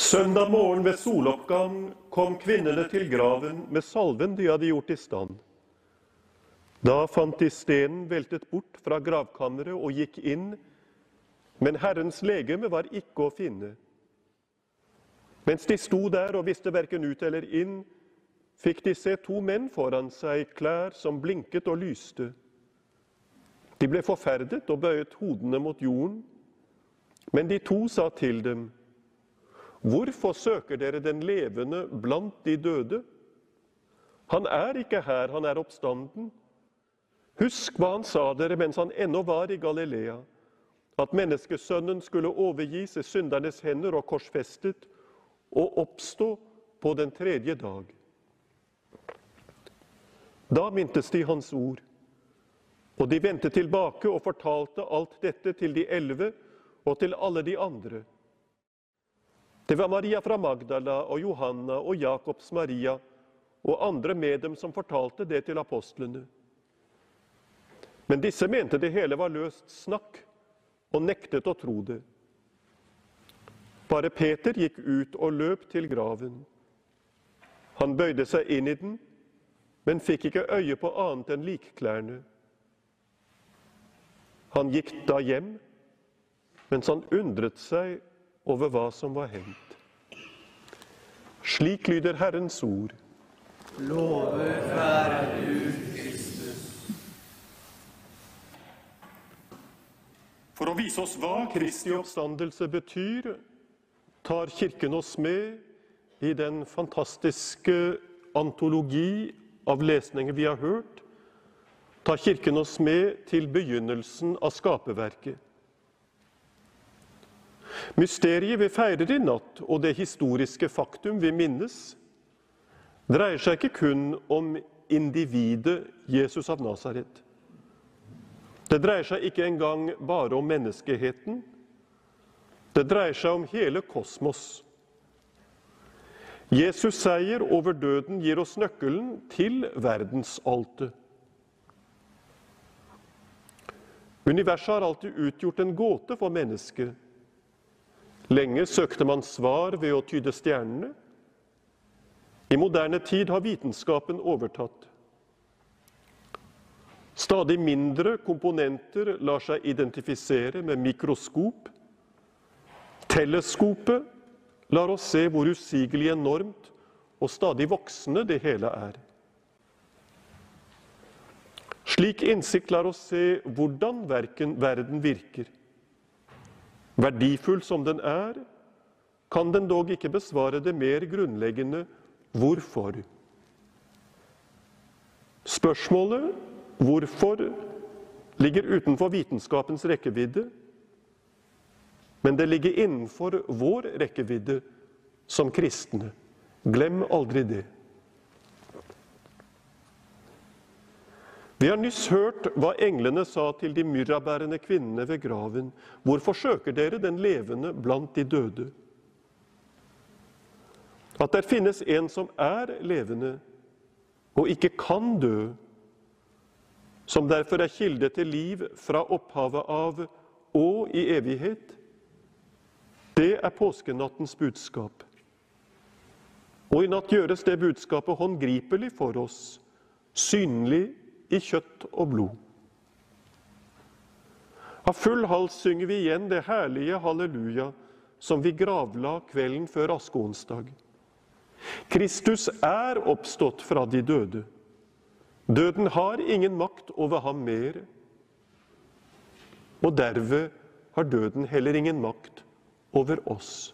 Søndag morgen ved soloppgang kom kvinnene til graven med salven de hadde gjort i stand. Da fant de stenen veltet bort fra gravkammeret og gikk inn, men Herrens legeme var ikke å finne. Mens de sto der og visste verken ut eller inn, fikk de se to menn foran seg, klær som blinket og lyste. De ble forferdet og bøyet hodene mot jorden. Men de to sa til dem, Hvorfor søker dere den levende blant de døde? Han er ikke her, han er oppstanden. Husk hva han sa dere mens han ennå var i Galilea, at menneskesønnen skulle overgis i syndernes hender og korsfestet, og oppstå på den tredje dag. Da mintes de hans ord, og de vendte tilbake og fortalte alt dette til de elleve og til alle de andre. Det var Maria fra Magdala og Johanna og Jakobs Maria og andre med dem som fortalte det til apostlene. Men disse mente det hele var løst snakk og nektet å tro det. Bare Peter gikk ut og løp til graven. Han bøyde seg inn i den, men fikk ikke øye på annet enn likklærne. Han gikk da hjem, mens han undret seg over hva som var hendt. Slik lyder Herrens ord. Lovet være du, Kristus. For å vise oss hva Kristi oppstandelse betyr, tar Kirken oss med i den fantastiske antologi av lesninger vi har hørt, tar Kirken oss med til begynnelsen av skaperverket. Mysteriet vi feirer i natt, og det historiske faktum vi minnes, dreier seg ikke kun om individet Jesus av Nasaret. Det dreier seg ikke engang bare om menneskeheten. Det dreier seg om hele kosmos. Jesus' seier over døden gir oss nøkkelen til verdensaltet. Universet har alltid utgjort en gåte for mennesket. Lenge søkte man svar ved å tyde stjernene. I moderne tid har vitenskapen overtatt. Stadig mindre komponenter lar seg identifisere med mikroskop. Teleskopet lar oss se hvor usigelig enormt og stadig voksende det hele er. Slik innsikt lar oss se hvordan verken verden virker. Verdifull som den er, kan den dog ikke besvare det mer grunnleggende hvorfor. Spørsmålet hvorfor ligger utenfor vitenskapens rekkevidde, men det ligger innenfor vår rekkevidde som kristne. Glem aldri det. Vi har nyss hørt hva englene sa til de myrrabærende kvinnene ved graven. Hvorfor søker dere den levende blant de døde? At der finnes en som er levende og ikke kan dø, som derfor er kilde til liv fra opphavet av og i evighet, det er påskenattens budskap. Og i natt gjøres det budskapet håndgripelig for oss, synlig i kjøtt og blod. Av full hals synger vi igjen det herlige halleluja som vi gravla kvelden før askeonsdag. Kristus er oppstått fra de døde. Døden har ingen makt over ham mer. Og derved har døden heller ingen makt over oss.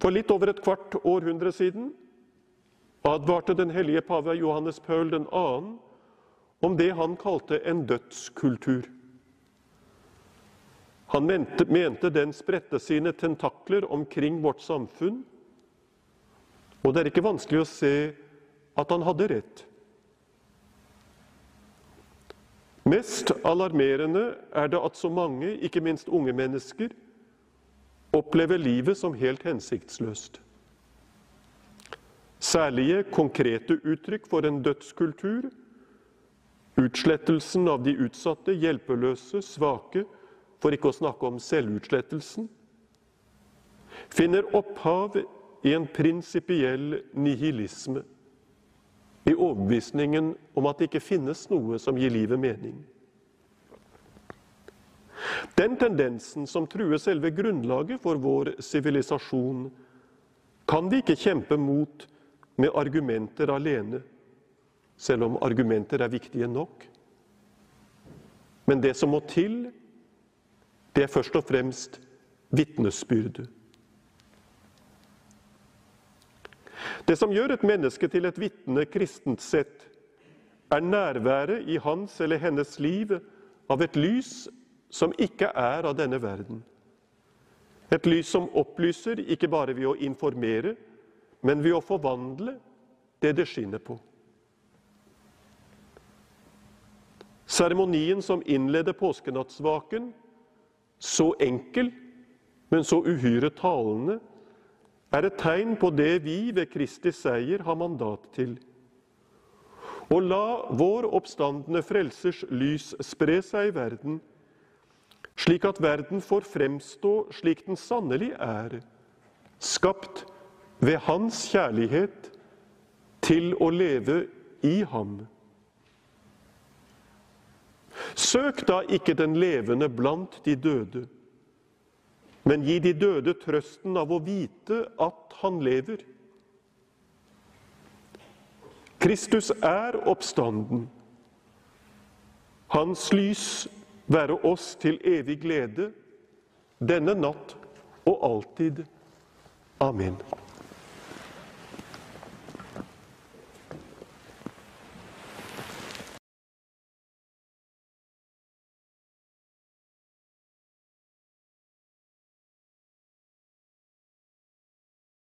For litt over et kvart århundre siden advarte den hellige pave Johannes Paul 2. om det han kalte en dødskultur. Han mente, mente den spredte sine tentakler omkring vårt samfunn, og det er ikke vanskelig å se at han hadde rett. Mest alarmerende er det at så mange, ikke minst unge mennesker, opplever livet som helt hensiktsløst. Særlige konkrete uttrykk for en dødskultur Utslettelsen av de utsatte, hjelpeløse, svake, for ikke å snakke om selvutslettelsen, finner opphav i en prinsipiell nihilisme, i overbevisningen om at det ikke finnes noe som gir livet mening. Den tendensen som truer selve grunnlaget for vår sivilisasjon, kan vi ikke kjempe mot med argumenter alene, selv om argumenter er viktige nok. Men det som må til, det er først og fremst vitnesbyrde. Det som gjør et menneske til et vitne kristent sett, er nærværet i hans eller hennes liv av et lys som ikke er av denne verden. Et lys som opplyser ikke bare ved å informere, men ved å forvandle det det skinner på. Seremonien som innleder påskenattsvaken, så enkel, men så uhyre talende, er et tegn på det vi ved Kristi seier har mandat til. Å la vår oppstandende Frelsers lys spre seg i verden, slik at verden får fremstå slik den sannelig er, skapt ved Hans kjærlighet til å leve i ham. Søk da ikke den levende blant de døde, men gi de døde trøsten av å vite at han lever. Kristus er oppstanden. Hans lys være oss til evig glede, denne natt og alltid. Amen.